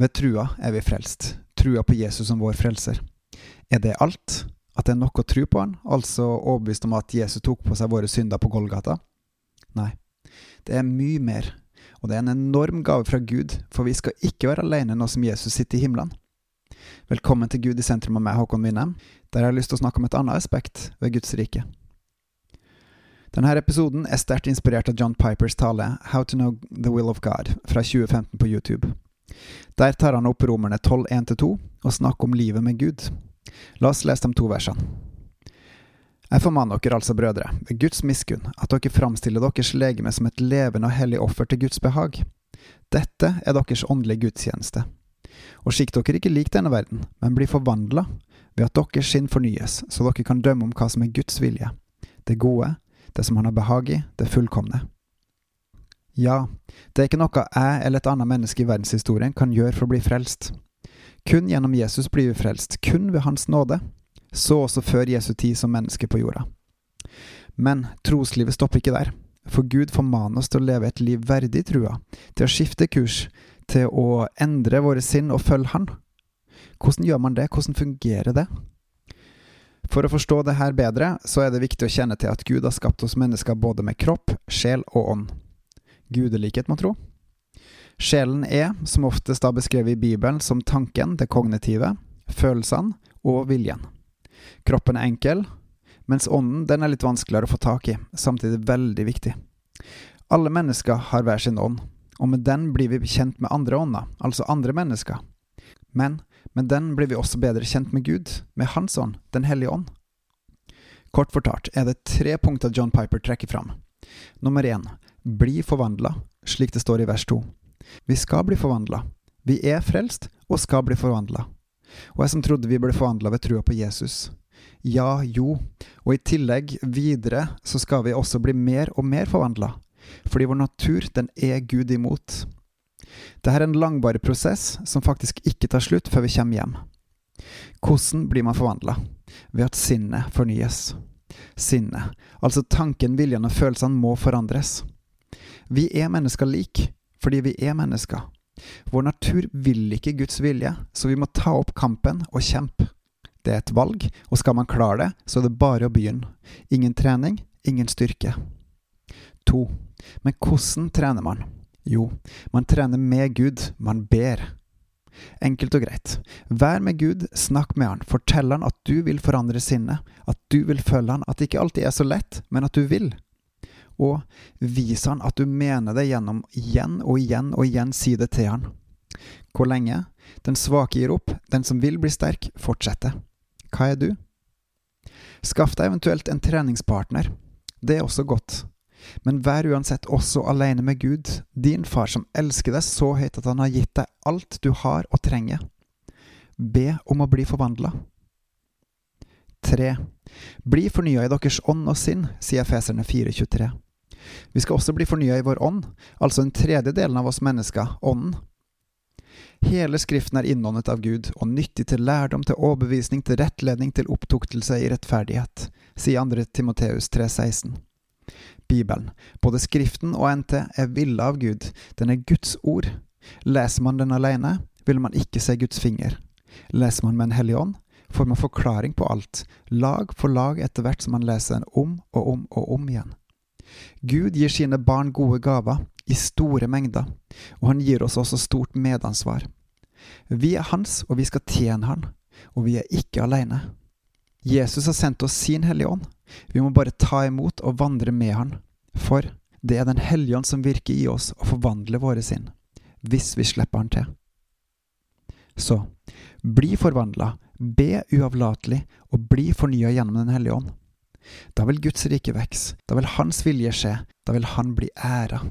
Ved trua er vi frelst, trua på Jesus som vår frelser. Er det alt? At det er nok å tro på han, altså overbevist om at Jesus tok på seg våre synder på Golgata? Nei, det er mye mer, og det er en enorm gave fra Gud, for vi skal ikke være alene nå som Jesus sitter i himmelen. Velkommen til Gud i sentrum av meg, Håkon Winnem, der jeg har lyst til å snakke om et annet aspekt ved Guds rike. Denne episoden er sterkt inspirert av John Pipers tale How to know the will of God fra 2015 på YouTube. Der tar han opp romerne 12, 1-2 og snakker om livet med Gud. La oss lese de to versene. Jeg formaner dere altså, brødre, ved Guds miskunn, at dere framstiller deres legeme som et levende og hellig offer til Guds behag. Dette er deres åndelige gudstjeneste. Og skikk dere ikke lik denne verden, men bli forvandla ved at deres sinn fornyes, så dere kan dømme om hva som er Guds vilje, det gode, det som han har behag i, det fullkomne. Ja, det er ikke noe jeg eller et annet menneske i verdenshistorien kan gjøre for å bli frelst. Kun gjennom Jesus blir vi frelst, kun ved Hans nåde, så også før Jesu tid som menneske på jorda. Men troslivet stopper ikke der, for Gud formaner oss til å leve et liv verdig trua, til å skifte kurs, til å endre våre sinn og følge Han. Hvordan gjør man det, hvordan fungerer det? For å forstå det her bedre, så er det viktig å kjenne til at Gud har skapt oss mennesker både med kropp, sjel og ånd. Gudelikhet, må tro. Sjelen er, som oftest da beskrevet i Bibelen, som tanken, det kognitive, følelsene og viljen. Kroppen er enkel, mens ånden den er litt vanskeligere å få tak i, samtidig veldig viktig. Alle mennesker har hver sin ånd, og med den blir vi kjent med andre ånder, altså andre mennesker. Men med den blir vi også bedre kjent med Gud, med Hans ånd, Den hellige ånd. Kort fortalt er det tre punkter John Piper trekker fram. Nummer én bli forvandla, slik det står i vers to. Vi skal bli forvandla. Vi er frelst og skal bli forvandla. Og jeg som trodde vi ble forvandla ved trua på Jesus. Ja, jo, og i tillegg videre så skal vi også bli mer og mer forvandla, fordi vår natur, den er Gud imot. Dette er en langvarig prosess som faktisk ikke tar slutt før vi kommer hjem. Hvordan blir man forvandla? Ved at sinnet fornyes. Sinnet, altså tanken, viljen og følelsene, må forandres. Vi er mennesker lik, fordi vi er mennesker. Vår natur vil ikke Guds vilje, så vi må ta opp kampen og kjempe. Det er et valg, og skal man klare det, så er det bare å begynne. Ingen trening, ingen styrke. To. Men hvordan trener man? Jo, man trener med Gud, man ber. Enkelt og greit. Vær med Gud, snakk med Han, fortell Han at du vil forandre sinnet, at du vil følge Han, at det ikke alltid er så lett, men at du vil. Og vis Han at du mener det gjennom igjen og igjen og igjen si det til Han. Hvor lenge? Den svake gir opp, den som vil bli sterk, fortsetter. Hva er du? Skaff deg eventuelt en treningspartner. Det er også godt. Men vær uansett også alene med Gud, din far som elsker deg så høyt at han har gitt deg alt du har og trenger. Be om å bli forvandla. 3. Bli fornya i deres ånd og sinn, sier Feserne 4.23. Vi skal også bli fornya i vår ånd, altså den tredje delen av oss mennesker, ånden. Hele Skriften er innåndet av Gud og nyttig til lærdom, til overbevisning, til rettledning, til opptuktelse i rettferdighet, sier 2. Timoteus 3,16. Bibelen, både Skriften og NT, er ville av Gud, den er Guds ord. Leser man den alene, vil man ikke se Guds finger. Leser man med En hellig ånd, får man forklaring på alt, lag for lag etter hvert som man leser den om og om og om igjen. Gud gir sine barn gode gaver, i store mengder, og han gir oss også stort medansvar. Vi er hans, og vi skal tjene han, og vi er ikke alene. Jesus har sendt oss sin Hellige Ånd. Vi må bare ta imot og vandre med Han. For det er Den hellige ånd som virker i oss og forvandler våre sinn, hvis vi slipper Han til. Så bli forvandla, be uavlatelig og bli fornya gjennom Den hellige ånd. Da vil Guds rike vokse, da vil Hans vilje skje, da vil Han bli æra.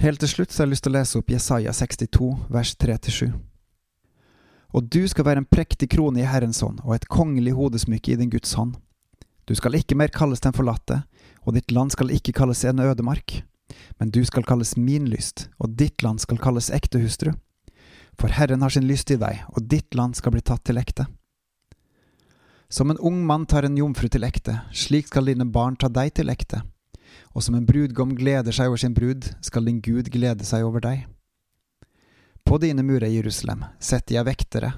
Helt til slutt så har jeg lyst til å lese opp Jesaja 62, vers 3-7. Og du skal være en prektig krone i Herrens hånd og et kongelig hodesmykke i din Guds hånd. Du skal ikke mer kalles den forlatte, og ditt land skal ikke kalles en ødemark. Men du skal kalles min lyst, og ditt land skal kalles ekte hustru. For Herren har sin lyst i deg, og ditt land skal bli tatt til ekte. Som en ung mann tar en jomfru til ekte, slik skal dine barn ta deg til ekte. Og som en brudgom gleder seg over sin brud, skal din Gud glede seg over deg. På dine murer, Jerusalem, setter jeg vektere.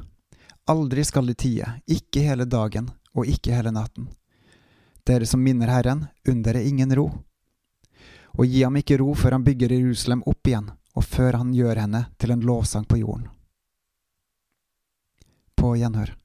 Aldri skal de tie, ikke hele dagen og ikke hele natten. Dere som minner Herren, unn ingen ro. Og gi ham ikke ro før han bygger Jerusalem opp igjen, og før han gjør henne til en lovsang på jorden. På gjenhør.